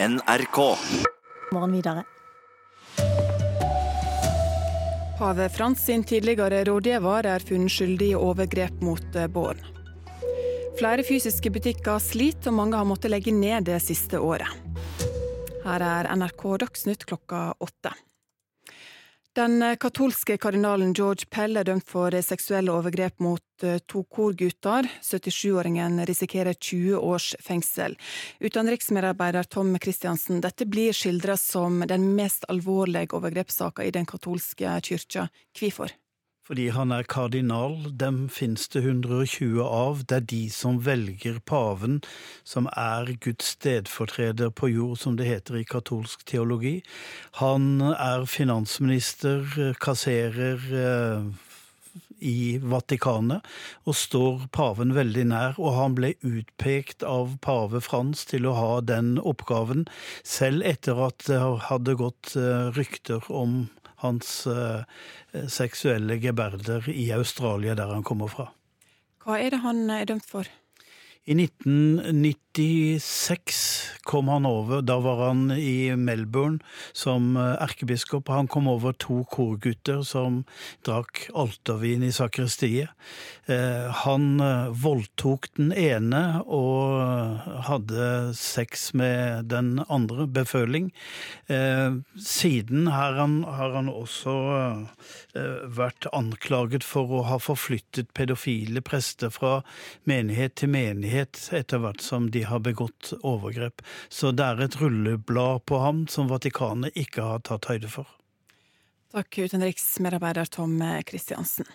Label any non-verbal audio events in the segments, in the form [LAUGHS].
NRK. Morgen videre. Pave Frans sin tidligere rådgiver er funnet skyldig i overgrep mot eh, barn. Flere fysiske butikker sliter, og mange har måttet legge ned det siste året. Her er NRK Dagsnytt klokka åtte. Den katolske kardinalen George Pell er dømt for seksuelle overgrep mot eh, to korgutter. 77-åringen risikerer 20 års fengsel. Utenriksmedarbeider Tom Christiansen, dette blir skildra som den mest alvorlige overgrepssaka i den katolske kyrkja. Hvorfor? Fordi han er kardinal. Dem finnes det 120 av. Det er de som velger paven, som er Guds stedfortreder på jord, som det heter i katolsk teologi. Han er finansminister, kasserer eh, i Vatikanet, og står paven veldig nær. Og han ble utpekt av pave Frans til å ha den oppgaven, selv etter at det hadde gått eh, rykter om hans eh, seksuelle geberder i Australia, der han kommer fra. Hva er det han er dømt for? I 1996 kom han over. Da var han i Melbourne som eh, erkebiskop. Han kom over to korgutter som drakk altervin i sakristiet. Eh, han eh, voldtok den ene og hadde sex med den andre, beføling. Siden har han, har han også vært anklaget for å ha forflyttet pedofile prester fra menighet til menighet etter hvert som de har begått overgrep. Så det er et rulleblad på ham som Vatikanet ikke har tatt høyde for. Takk, utenriksmedarbeider Tom Kristiansen.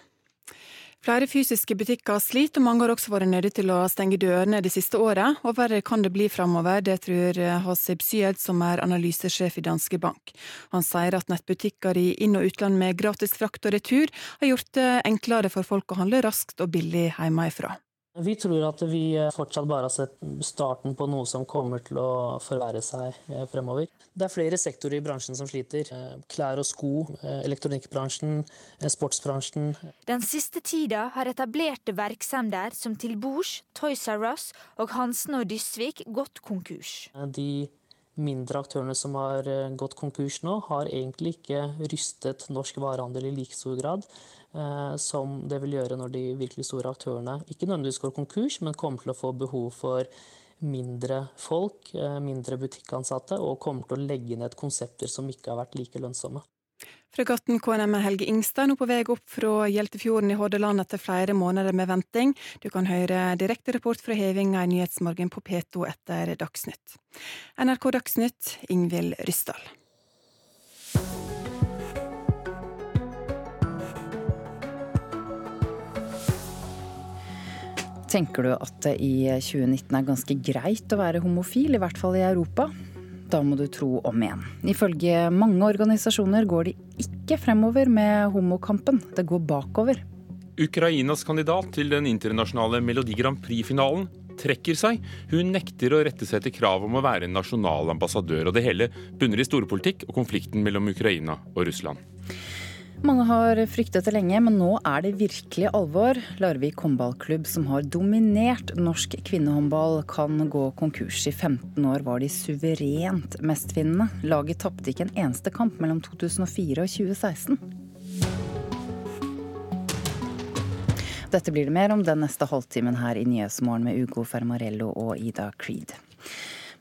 Flere fysiske butikker sliter, og mange har også vært nødt til å stenge dørene det siste året. Og verre kan det bli framover, det tror Hasib Syed, som er analysesjef i Danske Bank. Han sier at nettbutikker i inn- og utland med gratis frakt og retur har gjort det enklere for folk å handle raskt og billig hjemmefra. Vi tror at vi fortsatt bare har sett starten på noe som kommer til å forverre seg eh, fremover. Det er flere sektorer i bransjen som sliter. Eh, klær og sko, eh, elektronikkbransjen, sportsbransjen. Den siste tida har etablerte virksomheter som Til Bords, Toys R Us og Hansen og Dysvik gått konkurs. De mindre aktørene som har gått konkurs nå, har egentlig ikke rystet norsk varehandel i like stor grad. Eh, som det vil gjøre når de virkelig store aktørene ikke nødvendigvis går konkurs, men kommer til å få behov for mindre folk, eh, mindre butikkansatte, og kommer til å legge ned konsepter som ikke har vært like lønnsomme. Fregatten KNM Helge Ingstad nå på vei opp fra Hjeltefjorden i Hordaland etter flere måneder med venting. Du kan høre direkte rapport fra hevinga i Nyhetsmorgen på P2 etter Dagsnytt. NRK Dagsnytt, Ingvild Ryssdal. Tenker du at det i 2019 er ganske greit å være homofil, i hvert fall i Europa? Da må du tro om igjen. Ifølge mange organisasjoner går det ikke fremover med homokampen, det går bakover. Ukrainas kandidat til den internasjonale Melodi Grand Prix-finalen trekker seg. Hun nekter å rette seg etter krav om å være en nasjonal ambassadør, og det hele bunner i storpolitikk og konflikten mellom Ukraina og Russland. Mange har fryktet det lenge, men nå er det virkelig alvor. Larvik håndballklubb, som har dominert norsk kvinnehåndball, kan gå konkurs. I 15 år var de suverent mestvinnende. Laget tapte ikke en eneste kamp mellom 2004 og 2016. Dette blir det mer om den neste halvtimen her i Nyhetsmorgen med Ugo Fermarello og Ida Creed.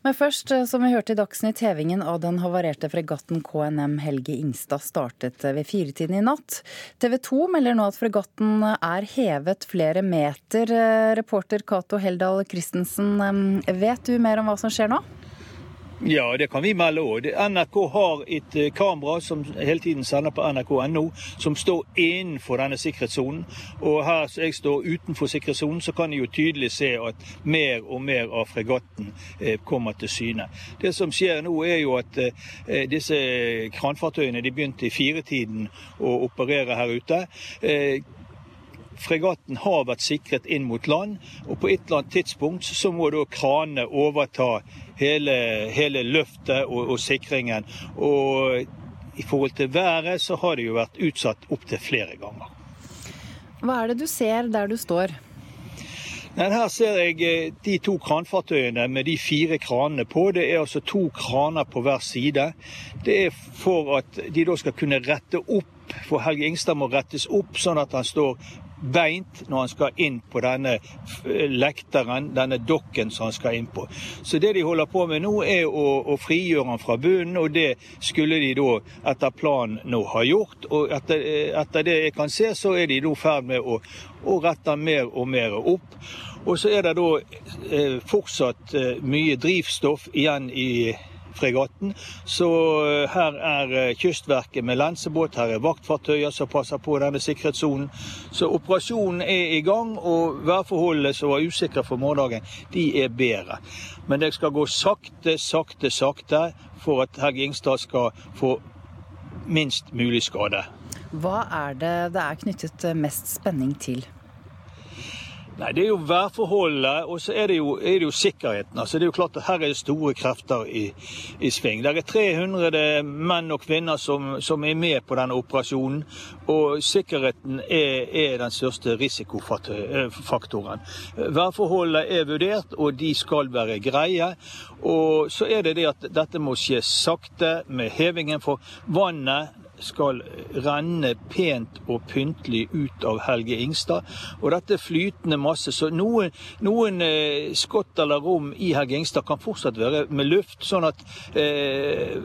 Men først, eh, som vi hørte i Dagsnytt, hevingen av den havarerte fregatten KNM Helge Ingstad startet ved firetiden i natt. TV 2 melder nå at fregatten er hevet flere meter. Eh, reporter Cato Heldal Christensen, eh, vet du mer om hva som skjer nå? Ja, det kan vi melde òg. NRK har et eh, kamera som hele tiden sender på nrk.no, som står innenfor denne sikkerhetssonen. Og her som jeg står utenfor sikkerhetssonen, så kan jeg jo tydelig se at mer og mer av fregatten eh, kommer til syne. Det som skjer nå, er jo at eh, disse kranfartøyene de begynte i firetiden å operere her ute. Fregatten har vært sikret inn mot land, og på et eller annet tidspunkt så må da kranene overta hele, hele løftet og, og, sikringen. Og i forhold til været så har det jo vært utsatt opptil flere ganger. Hva er det du ser der du står? Nei, her ser jeg eh, de to kranfartøyene med de fire kranene på. Det er altså to kraner på hver side. Det er for at de da skal kunne rette opp, for Helge Ingstad må rettes opp sånn at han står beint når han skal inn på denne lekteren, denne dokken som han skal inn på. Så det de holder på med nå, er å, å frigjøre han fra bunnen, og det skulle de da etter planen nå ha gjort. Og etter, etter det jeg kan se, så er de nå i ferd med å, å rette mer og mer opp. Og så er det da eh, fortsatt eh, mye drivstoff igjen i fregatten. Så eh, her er eh, Kystverket med lensebåt, her er vaktfartøyer som passer på denne sikkerhetssonen. Så operasjonen er i gang, og værforholdene som var usikre for morgendagen, de er bedre. Men det skal gå sakte, sakte, sakte for at Helge Ingstad skal få minst mulig skade. Hva er det det er knyttet mest spenning til? Nei, Det er jo værforholdet, og så er det jo, er det jo sikkerheten. Altså, det er jo klart at Her er det store krefter i, i sving. Det er 300 menn og kvinner som, som, er med på denne operasjonen. Og sikkerheten er, er den største risikofaktoren. Værforholdet er vurdert, og de skal være greie. Og så er det det at dette må skje sakte med hevingen, for vannet skal renne pent og pyntelig ut av Helge Ingstad. Og dette er flytende masse, så noen, noen eh, skott eller rom i Helge Ingstad kan fortsatt være med luft. Sånn at eh,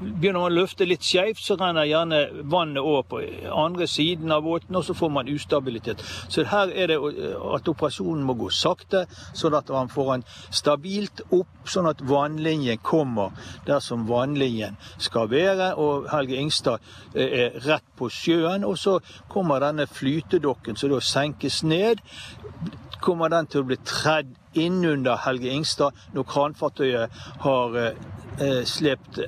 begynner man å løfte litt skeivt, så renner gjerne vannet over på andre siden av båten, og så får man ustabilitet. Så her er det at operasjonen må gå sakte, sånn at man får den stabilt opp, sånn at vannlinjen kommer der som vannlinjen skal være. Og Helge Ingstad er rett på sjøen. Og så kommer denne flytedokken som da senkes ned. Kommer den til å bli tredd innunder Helge Ingstad når kranfartøyet har eh, slept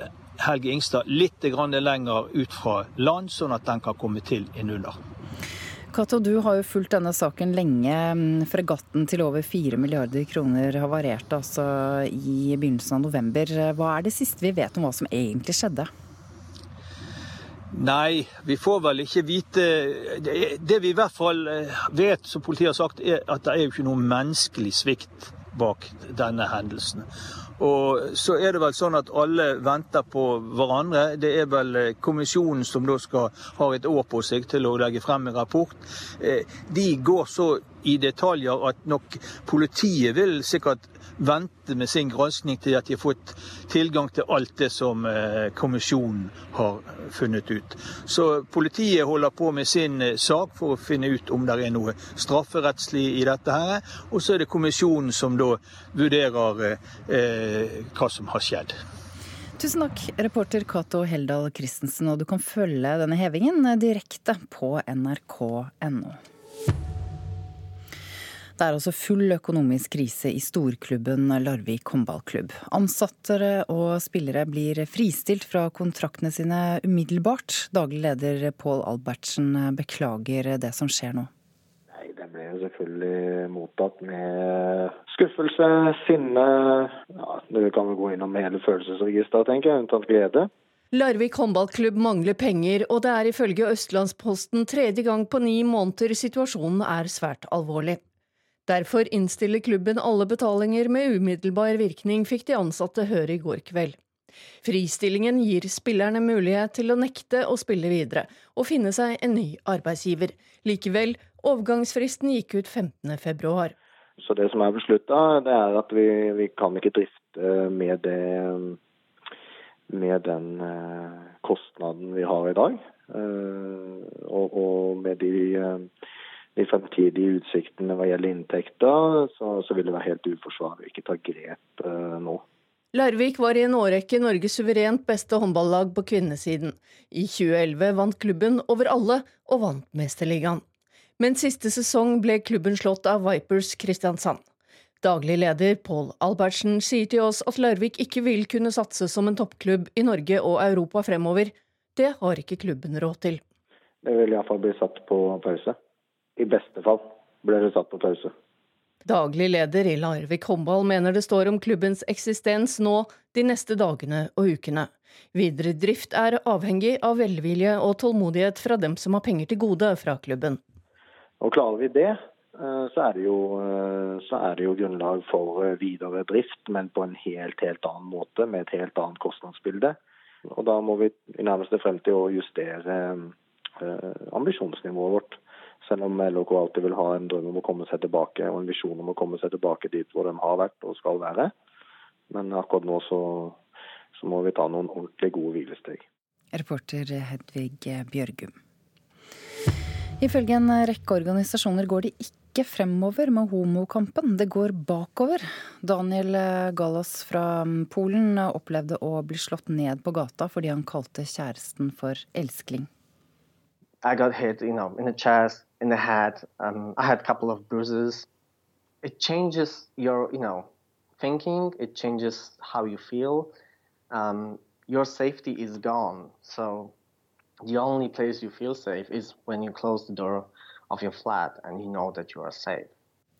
Helge Ingstad litt lenger ut fra land, sånn at den kan komme til innunder. Cato, du har jo fulgt denne saken lenge. Fregatten til over 4 milliarder kroner havarerte altså i begynnelsen av november. Hva er det siste vi vet om hva som egentlig skjedde? Nei, vi får vel ikke vite Det vi i hvert fall eh, vet, som politiet har sagt, er at det er jo ikke noe menneskelig svikt bak denne hendelsen. Og så er det vel sånn at alle venter på hverandre. Det er vel eh, kommisjonen som da skal ha et år på seg til å legge frem en rapport. Eh, de går så i detaljer at nok politiet vil sikkert vente med sin granskning til at de har fått tilgang til alt det som eh, kommisjonen har funnet ut. Så politiet holder på med sin eh, sak for å finne ut om det er noe strafferettslig i dette. her, Og så er det kommisjonen som da vurderer eh, hva som har skjedd. Tusen takk, reporter Cato Heldal Christensen. Og du kan følge denne hevingen direkte på nrk.no. Det er altså full økonomisk krise i storklubben Larvik håndballklubb. Ansatte og spillere blir fristilt fra kontraktene sine umiddelbart. Daglig leder Pål Albertsen beklager det som skjer nå. Nei, Det ble jo selvfølgelig mottatt med skuffelse, sinne ja, Du kan vel gå innom hele følelsesregisteret, tenker jeg, unntatt glede. Larvik håndballklubb mangler penger, og det er ifølge Østlandsposten tredje gang på ni måneder situasjonen er svært alvorlig. Derfor innstiller klubben alle betalinger med umiddelbar virkning, fikk de ansatte høre i går kveld. Fristillingen gir spillerne mulighet til å nekte å spille videre, og finne seg en ny arbeidsgiver. Likevel, overgangsfristen gikk ut 15.2. Så det som er beslutta, det er at vi, vi, kan ikke drifte med, det, med den eh, kostnaden vi har i dag. Eh, og, og med de eh, de fremtidige utsiktene hva gjelder inntekter, så, så vil det være helt uforsvarlig å ikke ta grep eh, nå. Larvik var i en årrekke Norges suverent beste håndballag på kvinnesiden. I 2011 vant klubben over alle, og vant Mesterligaen. Men siste sesong ble klubben slått av Vipers Kristiansand. Daglig leder Pål Albertsen sier til oss at Larvik ikke vil kunne satse som en toppklubb i Norge og Europa fremover. Det har ikke klubben råd til. Det vil iallfall bli satt på pause. I beste fall ble det satt på pause. Daglig leder i Larvik håndball mener det står om klubbens eksistens nå de neste dagene og ukene. Videre drift er avhengig av velvilje og tålmodighet fra dem som har penger til gode fra klubben. Og Klarer vi det, så er, jo, så er, det jo, grunnlag for videre drift, men på en helt, helt annen måte, med et helt annet kostnadsbilde. Og Da må vi i nærmeste fremtid justere ambisjonsnivået vårt. Selv om LHK alltid vil ha en drøm om å komme seg tilbake og en visjon om å komme seg tilbake dit hvor de har vært og skal være. Men akkurat nå så, så må vi ta noen ordentlig gode hvilesteg. Reporter Hedvig Bjørgum. Ifølge en rekke organisasjoner går det ikke fremover med homokampen, det går bakover. Daniel Gallas fra Polen opplevde å bli slått ned på gata fordi han kalte kjæresten for elskling. I got hit, you know, in the chest, in the head. Um, I had a couple of bruises. It changes your, you know, thinking. It changes how you feel. Um, your safety is gone. So the only place you feel safe is when you close the door of your flat and you know that you are safe.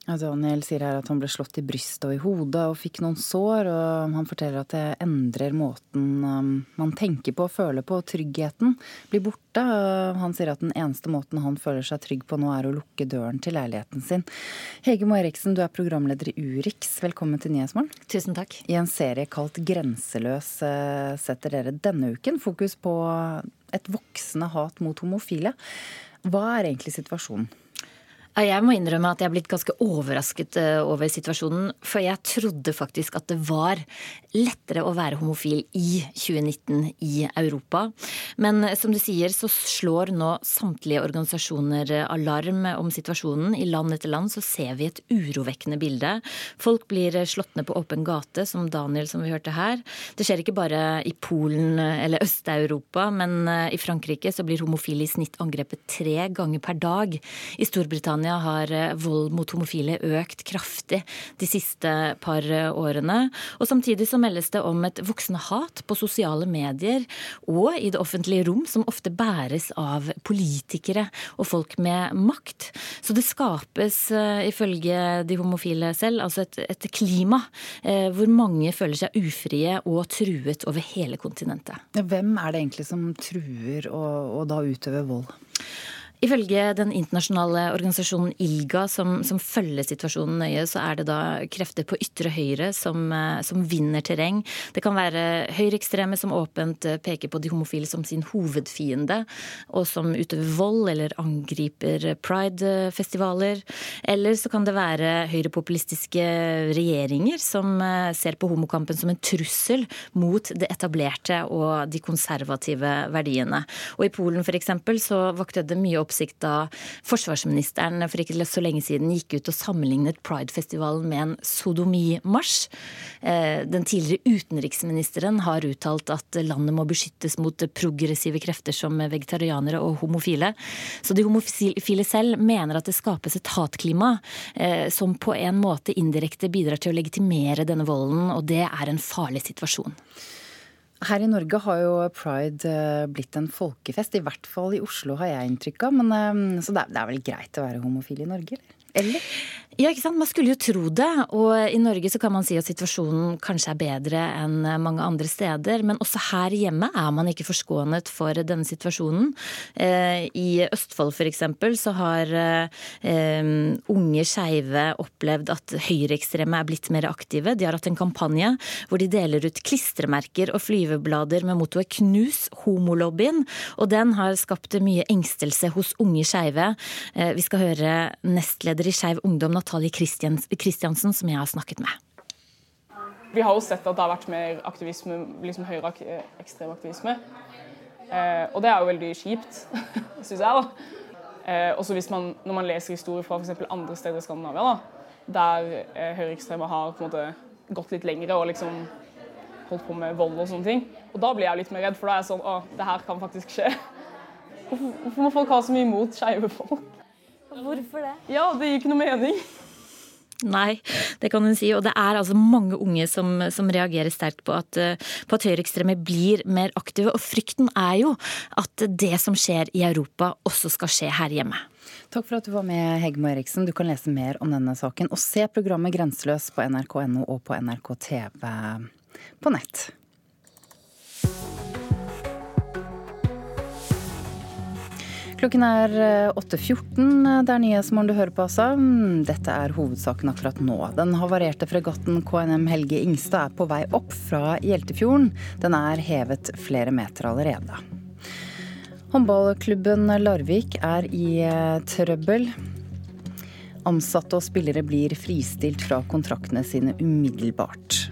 Daniel sier her at han ble slått i brystet og i hodet og fikk noen sår. og Han forteller at det endrer måten um, man tenker på og føler på. Tryggheten blir borte. Han sier at den eneste måten han føler seg trygg på nå, er å lukke døren til leiligheten sin. Hege Moe Eriksen, du er programleder i Urix. Velkommen til Nyhetsmorgen. Tusen takk. I en serie kalt Grenseløs eh, setter dere denne uken fokus på et voksende hat mot homofile. Hva er egentlig situasjonen? Jeg må innrømme at jeg er blitt ganske overrasket eh, over situasjonen. For jeg trodde faktisk at det var lettere å være homofil i 2019 i Europa. Men eh, som du sier, så slår nå samtlige organisasjoner eh, alarm om situasjonen. I land etter land så ser vi et urovekkende bilde. Folk blir slått ned på åpen gate, som Daniel som vi hørte her. Det skjer ikke bare i Polen eller Øst-Europa, men i Frankrike så blir homofile i snitt angrepet tre ganger per dag. I Storbritannia Storbritannia har eh, vold mot homofile økt kraftig de siste par eh, årene. Og samtidig så meldes det om et voksende hat på sosiale medier og i det offentlige rom, som ofte bæres av politikere og folk med makt. Så det skapes, eh, ifølge de homofile selv, altså et, et klima hvor mange føler seg ufrie og truet over hele kontinentet. Hvem er det egentlig som truer og, og da utøver vold? Ifølge den internasjonale organisasjonen ILGA, som, som, følger situasjonen nøye, så er det da krefter på ytre høyre som, eh, som vinner terreng. Det kan være høyreekstreme som åpent eh, peker på de homofile som sin hovedfiende, og som utøver vold eller angriper pridefestivaler. Eller så kan det være høyrepopulistiske regjeringer som eh, ser på homokampen som en trussel mot det etablerte og de konservative verdiene. Og i Polen f.eks. så vakte det mye opp oppsikt da forsvarsministeren for ikke så lenge siden gikk ut og sammenlignet Pride-festivalen med en sodomimarsj. Eh, den tidligere utenriksministeren har uttalt at landet må beskyttes mot progressive krefter som vegetarianere og homofile. Så de homofile selv mener at det skapes et hatklima eh, som på en måte indirekte bidrar til å legitimere denne volden, og det er en farlig situasjon. Her i Norge har jo pride eh, blitt en folkefest, i hvert fall i Oslo har jeg inntrykk av. Men, eh, så det er, det er vel greit å være homofil i Norge, eller? Eller? Ja, ikke sant. Man skulle jo tro det. Og i Norge så kan man si at situasjonen kanskje er bedre enn mange andre steder. Men også her hjemme er man ikke forskånet for denne situasjonen. Eh, I Østfold f.eks. så har eh, unge skeive opplevd at høyreekstreme er blitt mer aktive. De har hatt en kampanje hvor de deler ut klistremerker og flyveblader med mottoet 'knus homolobbyen'. Og den har skapt mye engstelse hos unge skeive. Eh, vi skal høre nestleder i Skeiv Ungdom, Natalie Kristiansen, som jeg har snakket med. Vi har jo sett at det har vært mer aktivisme, liksom høyreekstrem aktivisme. Eh, og det er jo veldig kjipt, [LAUGHS] syns jeg. da. Eh, også hvis man, når man leser historier fra f.eks. andre steder i Skandinavia, da, der eh, høyreekstreme har på en måte gått litt lengre og liksom holdt på med vold og sånne ting. Og da blir jeg litt mer redd, for da er jeg sånn Å, det her kan faktisk skje. [LAUGHS] Hvorfor, hvorfor må folk ha så mye imot skeive folk? Hvorfor det? Ja, det gir ikke noe mening. Nei, det kan hun si. Og det er altså mange unge som, som reagerer sterkt på at, på at høyreekstreme blir mer aktive. Og frykten er jo at det som skjer i Europa, også skal skje her hjemme. Takk for at du var med, Hegmo Eriksen. Du kan lese mer om denne saken og se programmet Grenseløs på nrk.no og på NRK TV på nett. Klokken er 8.14. Det er Nyhetsmorgen du hører på, altså. Mm, dette er hovedsaken akkurat nå. Den havarerte fregatten KNM Helge Ingstad er på vei opp fra Hjeltefjorden. Den er hevet flere meter allerede. Håndballklubben Larvik er i eh, trøbbel. Ansatte og spillere blir fristilt fra kontraktene sine umiddelbart.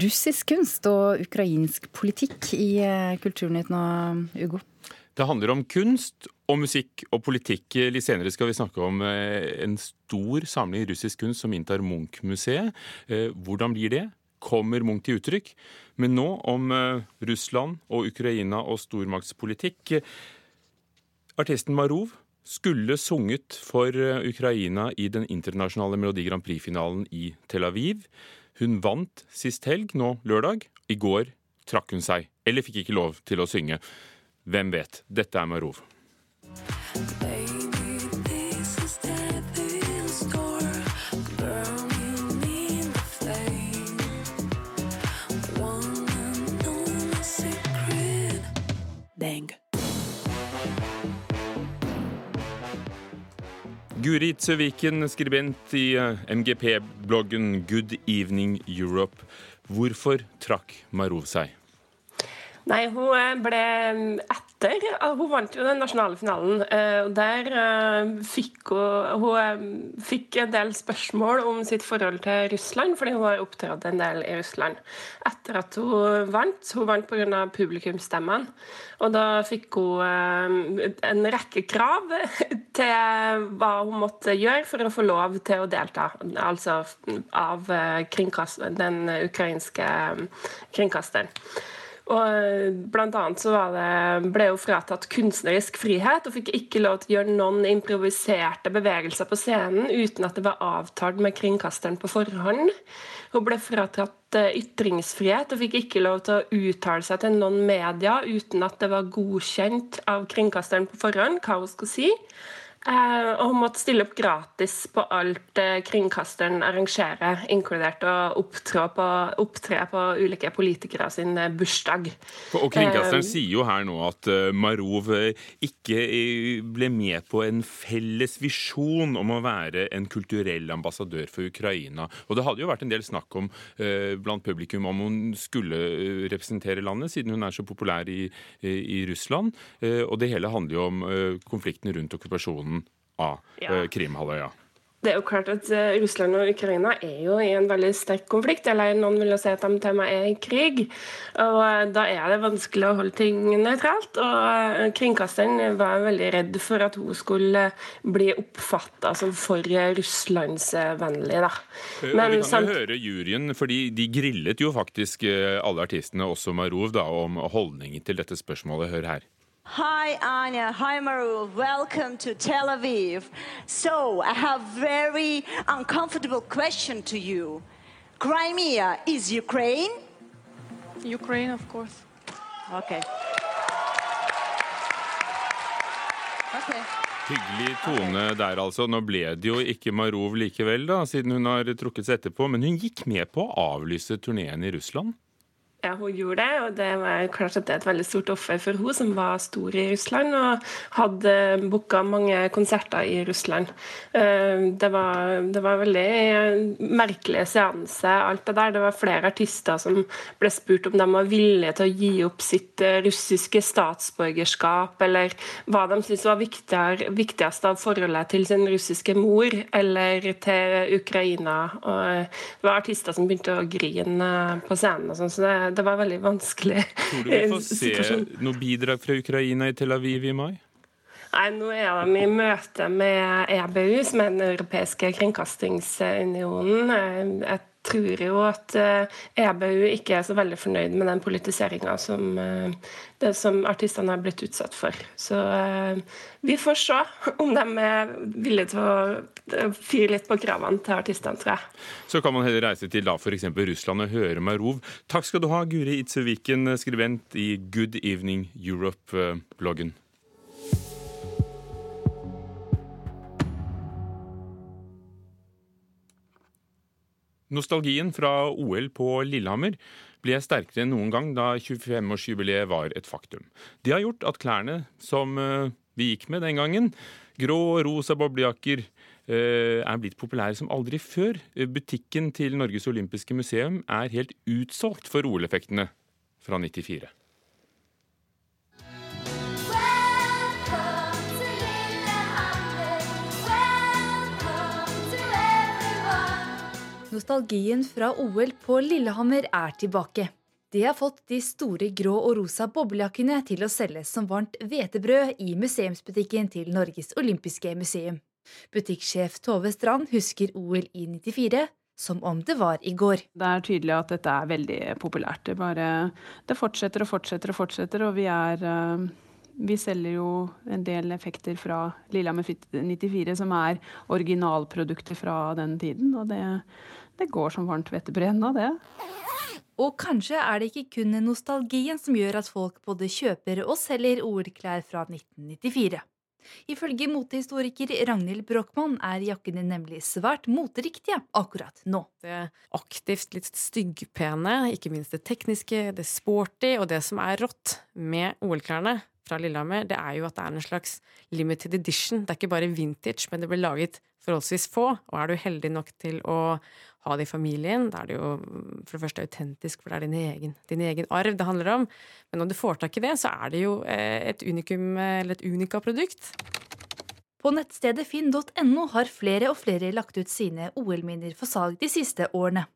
Russisk kunst og ukrainsk politikk i eh, Kulturnytt nå, Ugo? Det handler om kunst og musikk og politikk. Litt senere skal vi snakke om eh, en stor samling russisk kunst som inntar Munch-museet. Eh, hvordan blir det? Kommer Munch til uttrykk? Men nå om Russland og Ukraina og stormaktspolitikk. Artisten Marov skulle sunget for Ukraina i den internasjonale Melodi Grand Prix-finalen i Tel Aviv. Hun vant sist helg, nå lørdag. I går trakk hun seg, eller fikk ikke lov til å synge. Hvem vet? Dette er Marov. Guri Tsøviken, skribent i eh, MGP-bloggen Good Evening Europe. Hvorfor trakk Marov seg? Nei, hun eh, ble mm, etter Hun vant jo den nasjonale finalen. og der eh, fikk hun, hun fikk en del spørsmål om sitt forhold til Russland, fordi hun har opptrådt en del i Russland. Etter at hun vant. Hun vant pga. publikumsstemmene. Og da fikk hun en rekke krav [LAUGHS] til hva hun måtte gjøre for å få lov til å delta. Altså av den ukrainske kringkasteren. Og eh, blant annet så det, ble hun fratatt kunstnerisk frihet og fikk ikke lov til å gjøre noen improviserte bevegelser på scenen uten at det var avtalt med kringkasteren på forhånd. Hun ble fratatt eh, ytringsfrihet og fikk ikke lov til å uttale seg til noen media uten at det var godkjent av kringkasteren på forhånd hva hun skulle si. Eh, og hun måtte stille opp gratis på alt eh, kringkasteren arrangerer, inkludert å opptre på, opptre på ulike politikere sin eh, bursdag. Og Kringkasteren sier jo her nå at Marov ikke ble med på en felles visjon om å være en kulturell ambassadør for Ukraina. Og det hadde jo vært en del snakk om blant publikum om hun skulle representere landet, siden hun er så populær i, i Russland. Og det hele handler jo om konflikten rundt okkupasjonen av ja. Eh, Krimhalvøya. Det er jo klart at eh, Russland og Ukraina er jo i en veldig sterk konflikt. Eller noen vil jo si at de til og med er i krig. Og eh, Da er det vanskelig å holde ting nøytralt. Og Kringkasteren var veldig redd for at hun skulle bli oppfatta som for russlandsvennlig. Da. Men, vi kan jo høre juryen, fordi de grillet jo faktisk alle artistene, også Marov, da, om holdningen til dette spørsmålet. Hør her. Hi, Anya. Hi, Maru. Welcome to Tel Aviv. So, I have very uncomfortable question to you. Crimea is Ukraine? Ukraine, of course. Okay. Okay. Hyggelig tone der, altså. Nå ble det jo ikke Marov likevel, da, siden hun har trukket seg etterpå. Men hun gikk med på å avlyse turneen i Russland? Ja, hun gjorde det, og det var klart at det er et veldig stort offer for hun som var stor i Russland og hadde booka mange konserter i Russland. Eh, det var, det var veldig merkelig seanse, alt det der. Det var flere artister som ble spurt om de var villige til å gi opp sitt eh, russiske statsborgerskap, eller hva de syntes var viktigst av forholdet til sin russiske mor eller til Ukraina. Og det var artister som begynte å grine på scenen. og sånn, så det det var veldig vanskelig Tror du vi får [LAUGHS] se noe bidrag fra Ukraina i Tel Aviv i mai? Nei, Nå er de i møte med EBU, som er den europeiske kringkastingsunionen. Jeg tror jo at EBU eh, e ikke er så veldig fornøyd med den politiseringa som, eh, som artistene har blitt utsatt for. Så eh, vi får se om de er villige til å fyre litt på kravene til artistene, tror jeg. Så kan man heller reise til da f.eks. Russland og høre Marov. Takk skal du ha, Guri Itzeviken, skribent i Good Evening Europe-bloggen. Nostalgien fra OL på Lillehammer ble sterkere enn noen gang da 25-årsjubileet var et faktum. Det har gjort at klærne som eh, vi gikk med den gangen, grå og rosa boblejakker, eh, er blitt populære som aldri før. Butikken til Norges olympiske museum er helt utsolgt for OL-effektene fra 94. Nostalgien fra OL på Lillehammer er tilbake. Det har fått de store grå og rosa boblejakkene til å selges som varmt hvetebrød i museumsbutikken til Norges olympiske museum. Butikksjef Tove Strand husker OL i 94 som om det var i går. Det er tydelig at dette er veldig populært. Det, bare, det fortsetter og fortsetter og fortsetter, og vi er eh, vi selger jo en del effekter fra Lillehammer 94 som er originalprodukter fra den tiden. Og det, det går som varmt vettebrød ennå, det. Og kanskje er det ikke kun nostalgien som gjør at folk både kjøper og selger OL-klær fra 1994. Ifølge motehistoriker Ragnhild Brochmann er jakkene nemlig svært moteriktige akkurat nå. Det er aktivt litt styggpene, ikke minst det tekniske, det sporty og det som er rått med OL-klærne fra Lillehammer, det er jo at det er en slags limited edition. Det er ikke bare vintage, men det blir laget forholdsvis få. Og er du heldig nok til å ha det i familien, da er det jo for det første autentisk, for det er din egen, din egen arv det handler om. Men når du får tak i det, så er det jo eh, et unikum, eller et unika-produkt. På nettstedet finn.no har flere og flere lagt ut sine OL-minner for salg de siste årene.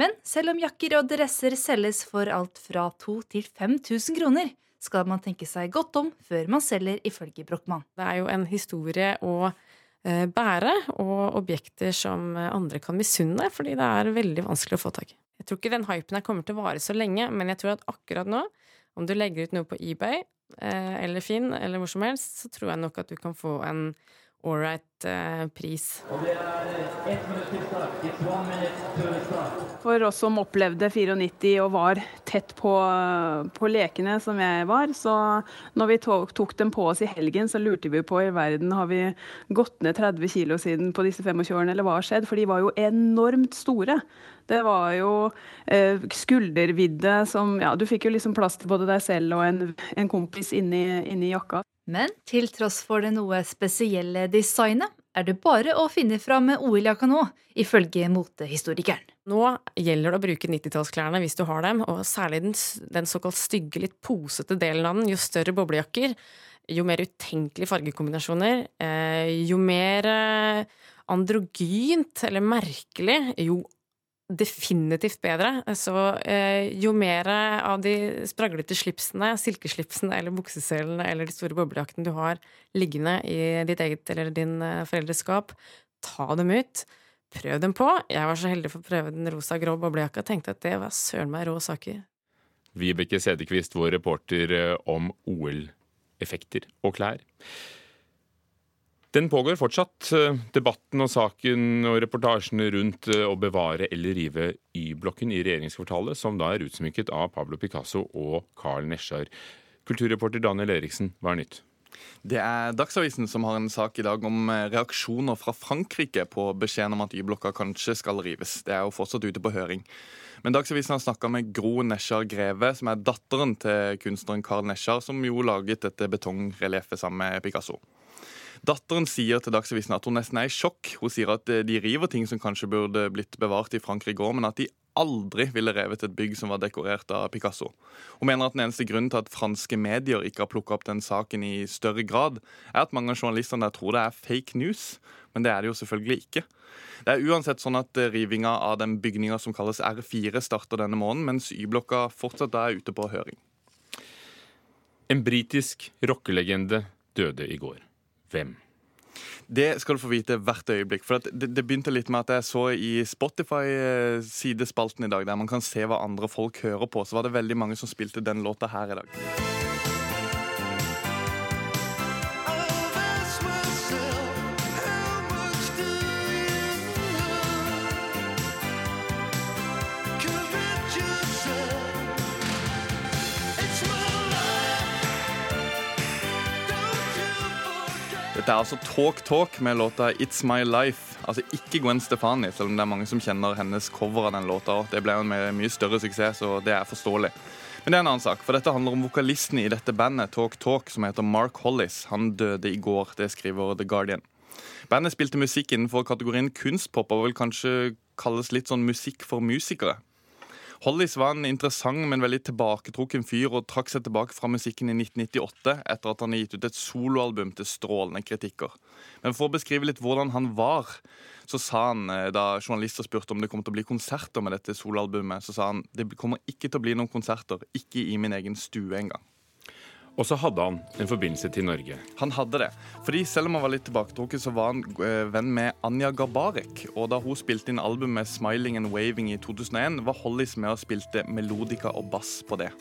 Men selv om jakker og dresser selges for alt fra 2000 til 5000 kroner, skal man tenke seg godt om før man selger, ifølge Brochmann. Det er jo en historie å eh, bære, og objekter som andre kan misunne, fordi det er veldig vanskelig å få tak i. Jeg tror ikke den hypen her kommer til å vare så lenge, men jeg tror at akkurat nå, om du legger ut noe på eBay eh, eller Finn eller hvor som helst, så tror jeg nok at du kan få en ålreit eh, pris. For oss som opplevde 94 og var tett på, på, lekene som jeg var, så når vi tok, tok, dem på oss i helgen, så lurte vi på i verden har vi gått ned 30 kilo siden på disse 25 årene, eller hva har skjedd? For de var jo enormt store. Det var jo eh, skuldervidde som Ja, du fikk jo liksom plass til både deg selv og en, en kompis inni, inni jakka. Men til tross for det noe spesielle designet, er det bare å finne fram OL-jakka nå, ifølge motehistorikeren. Nå gjelder det å bruke 90-tallsklærne hvis du har dem, og særlig den, den såkalt stygge, litt posete delen av den. Jo større boblejakker, jo mer utenkelige fargekombinasjoner, eh, jo mer eh, androgynt eller merkelig, jo definitivt bedre. Så eh, jo mer av de spraglete slipsene, silkeslipsene eller bukseselene eller de store boblejaktene du har liggende i ditt eget eller din eh, foreldreskap, ta dem ut. Prøv dem på. Jeg var så heldig for å prøve den rosa grå boblejakka tenkte at det var søren meg rå saker. Vibeke Sedekvist, vår reporter eh, om OL-effekter og klær. Den pågår fortsatt, eh, debatten og saken og reportasjene rundt eh, å bevare eller rive Y-blokken i regjeringskvartalet, som da er utsmykket av Pablo Picasso og Carl Nesjar. Kulturreporter Daniel Eriksen, hva er nytt? Det er Dagsavisen som har en sak i dag om eh, reaksjoner fra Frankrike på beskjeden om at Y-blokka kanskje skal rives. Det er jo fortsatt ute på høring. Men Dagsavisen har snakka med Gro Nesjar Greve, som er datteren til kunstneren Carl Nesjar, som jo laget dette betongrelieffet sammen med Picasso. Datteren sier til Dagsavisen at hun nesten er i sjokk. Hun sier at eh, de river ting som kanskje burde blitt bevart i Frankrike i går, men at de aldri ville revet et bygg som var dekorert av Picasso. Hun mener at den eneste grunnen til at franske medier ikke har plukka opp den saken i større grad, er at mange av journalistene der tror det er fake news. Men det er det jo selvfølgelig ikke. Det er uansett sånn at eh, rivinga av den bygninga som kalles R4, starter denne måneden, mens Y-blokka fortsatt er ute på høring. En britisk rockelegende døde i går hvem? Det skal du få vite hvert øyeblikk. For det, det, begynte litt med at jeg så i Spotify-sidespalten i dag, der man kan se hva andre folk hører på, så var det veldig mange som spilte den låta her i dag. Dette er altså Talk Talk med låta It's My Life Altså ikke Gwen Stefani, selv om det er mange som kjenner hennes cover av den låta. Det ble en mye større suksess, og det er forståelig. Men det er en annen sak, for dette handler om vokalisten i dette bandet, Talk Talk, som heter Mark Hollis. Han døde i går, det skriver The Guardian. Bandet spilte musikk innenfor kategorien kunstpop og vil kanskje kalles litt sånn musikk for musikere. Hollis var en interessant, men veldig tilbaketrukken fyr og trakk seg tilbake fra musikken i 1998 etter at han har gitt ut et soloalbum til strålende kritikker. Men for å beskrive litt hvordan han var, så sa han eh, da journalister spurte om det kom til å bli konserter med dette soloalbumet, så sa han det kommer ikke til å bli noen konserter, ikke i min egen stue engang. Og så hadde han en forbindelse til Norge. Han hadde det. Fordi Selv om han var litt tilbaketrukket, så var han eh, venn med Anja Garbarek. Og da hun spilte inn albumet 'Smiling and Waving' i 2001, var Hollis med og spilte melodika og bass på det.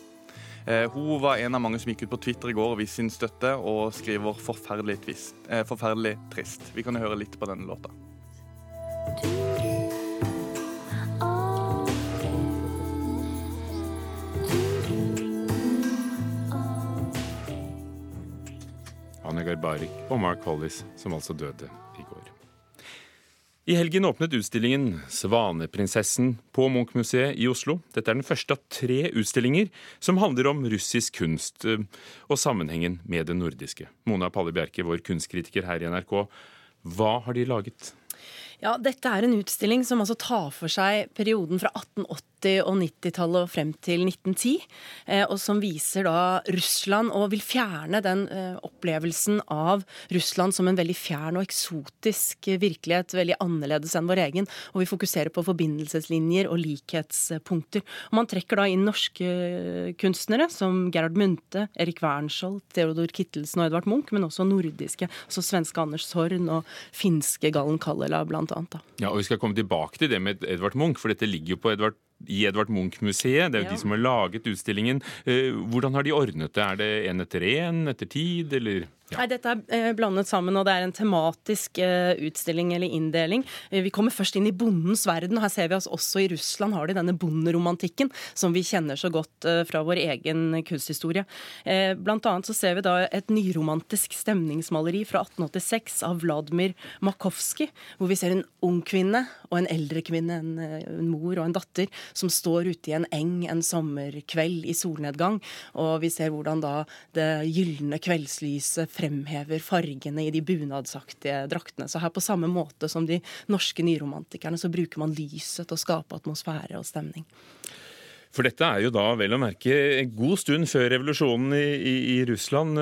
Eh, hun var en av mange som gikk ut på Twitter i går og viste sin støtte, og skriver forferdelig, twist, eh, forferdelig trist. Vi kan høre litt på denne låta. Anja Barik og Mark Hollis, som altså døde i går. I helgen åpnet utstillingen 'Svaneprinsessen' på Munch-museet i Oslo. Dette er den første av tre utstillinger som handler om russisk kunst eh, og sammenhengen med det nordiske. Mona Palle Bjerke, vår kunstkritiker her i NRK, hva har de laget? Ja, Dette er en utstilling som altså tar for seg perioden fra 1880 og 90-tallet og frem til 1910. Eh, og som viser da Russland, og vil fjerne den eh, opplevelsen av Russland som en veldig fjern og eksotisk virkelighet, veldig annerledes enn vår egen. Og vi fokuserer på forbindelseslinjer og likhetspunkter. Og man trekker da inn norske kunstnere som Gerhard Munthe, Erik Wernskjold, Theodor Kittelsen og Edvard Munch, men også nordiske, altså svenske Anders Sorn og finske Gallen Kallela, blant annet. Da. Ja, og Vi skal komme tilbake til det med Edvard Munch, for dette ligger jo på Edvard i Edvard Munch-museet. Det er jo ja. de som har laget utstillingen. Hvordan har de ordnet det? Er det én etter én, etter tid, eller? Ja. Nei, Dette er eh, blandet sammen, og det er en tematisk eh, utstilling eller inndeling. Eh, vi kommer først inn i bondens verden. og Her ser vi oss også i Russland har de denne bonderomantikken som vi kjenner så godt fra vår egen kunsthistorie. Blant annet så ser vi da et nyromantisk stemningsmaleri fra 1886 av Vladimir Makovskij, hvor vi ser en ung kvinne og en eldre kvinne, en, mor og en datter, som står ute i en eng en sommerkveld i solnedgang. Og vi ser hvordan da det gylne kveldslyset fremhever fargene i de bunadsaktige draktene. Så her på samme måte som de norske nyromantikerne, så bruker man lyset til å skape atmosfære og stemning. For dette er jo da vel å merke en god stund før revolusjonen i, i, i Russland.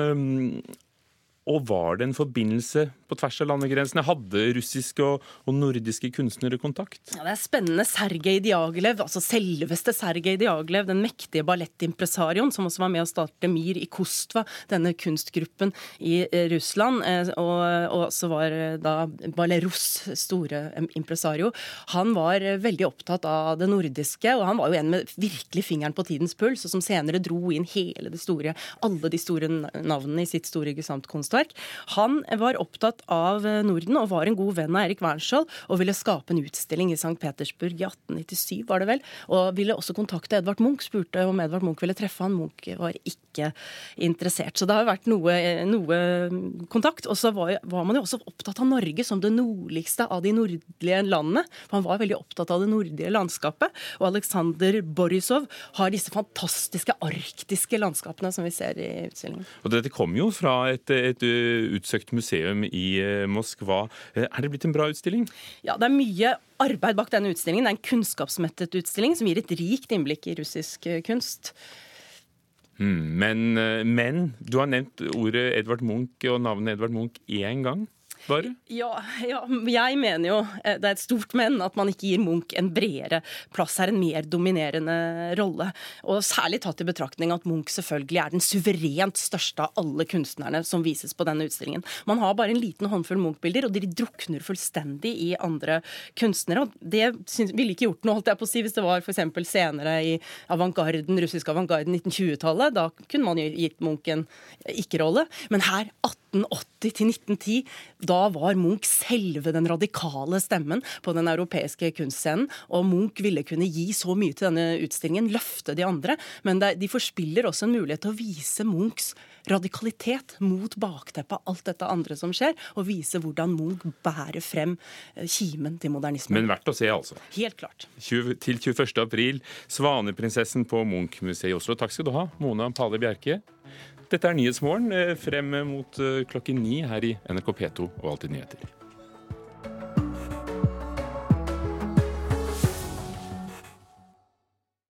Og var det en forbindelse på tvers av landegrensene? Hadde russiske og, og nordiske kunstnere kontakt? Ja, Det er spennende. Sergej Diaghilev, altså selveste Sergej Diaghilev, den mektige ballettimpresarioen som også var med å starte Mir i Kostva, denne kunstgruppen i eh, Russland, eh, og, og så var eh, da Balleros store impresario. Han var veldig opptatt av det nordiske, og han var jo en med virkelig fingeren på tidens puls, og som senere dro inn hele det store, alle de store navnene i sitt store gesandtkunstverk. Han var opptatt av eh, Norden og var en god venn av Erik Wernskjold og ville skape en utstilling i St. Petersburg i 1897, var det vel. Og ville også kontakte Edvard Munch, spurte om Edvard Munch ville treffe han. Munch var ikke interessert. Så det har vært noe, noe kontakt. Og så var, var, man jo også opptatt av Norge som det nordligste av de nordlige landene. For han var veldig opptatt av det nordlige landskapet. Og Aleksandr Borisov har disse fantastiske arktiske landskapene som vi ser i utstillingen. Og dette kom jo fra et, et utsøkt museum i Eh, Moskva. Eh, er det blitt en bra utstilling? Ja, det er mye arbeid bak denne utstillingen. Det er en kunnskapsmettet utstilling som gir et rikt innblikk i russisk eh, kunst. Hmm, men, men du har nevnt ordet Edvard Munch og navnet Edvard Munch én gang bare? Ja, ja, jeg mener jo, eh, det er et stort men, at man ikke gir Munch en bredere plass her, en mer dominerende rolle. Og særlig tatt i betraktning at Munch selvfølgelig er den suverent største av alle kunstnerne som vises på denne utstillingen. Man har bare en liten håndfull Munch-bilder, og de drukner fullstendig i andre kunstnere. og Det ville ikke gjort noe, holdt jeg på å si, hvis det var f.eks. senere i avantgarden, russisk avantgarden 1920-tallet. Da kunne man jo gitt Munch en ikke-rolle. Men her, 1880 til 1910, da Da var Munch selve den radikale stemmen på den europeiske kunstscenen. Og Munch ville kunne gi så mye til denne utstillingen, løfte de andre. Men de forspiller også en mulighet til å vise Munchs radikalitet mot bakteppet av alt dette andre som skjer, og vise hvordan Munch bærer frem eh, kimen til modernismen. Men verdt å se, altså. Helt klart. 20, til 21. april, Svaneprinsessen på Munch-museet i Oslo. Takk skal du ha, Mona Pale Bjerke. Dette er Nyhetsmorgen frem mot klokken ni her i NRK P2 og Alltid nyheter.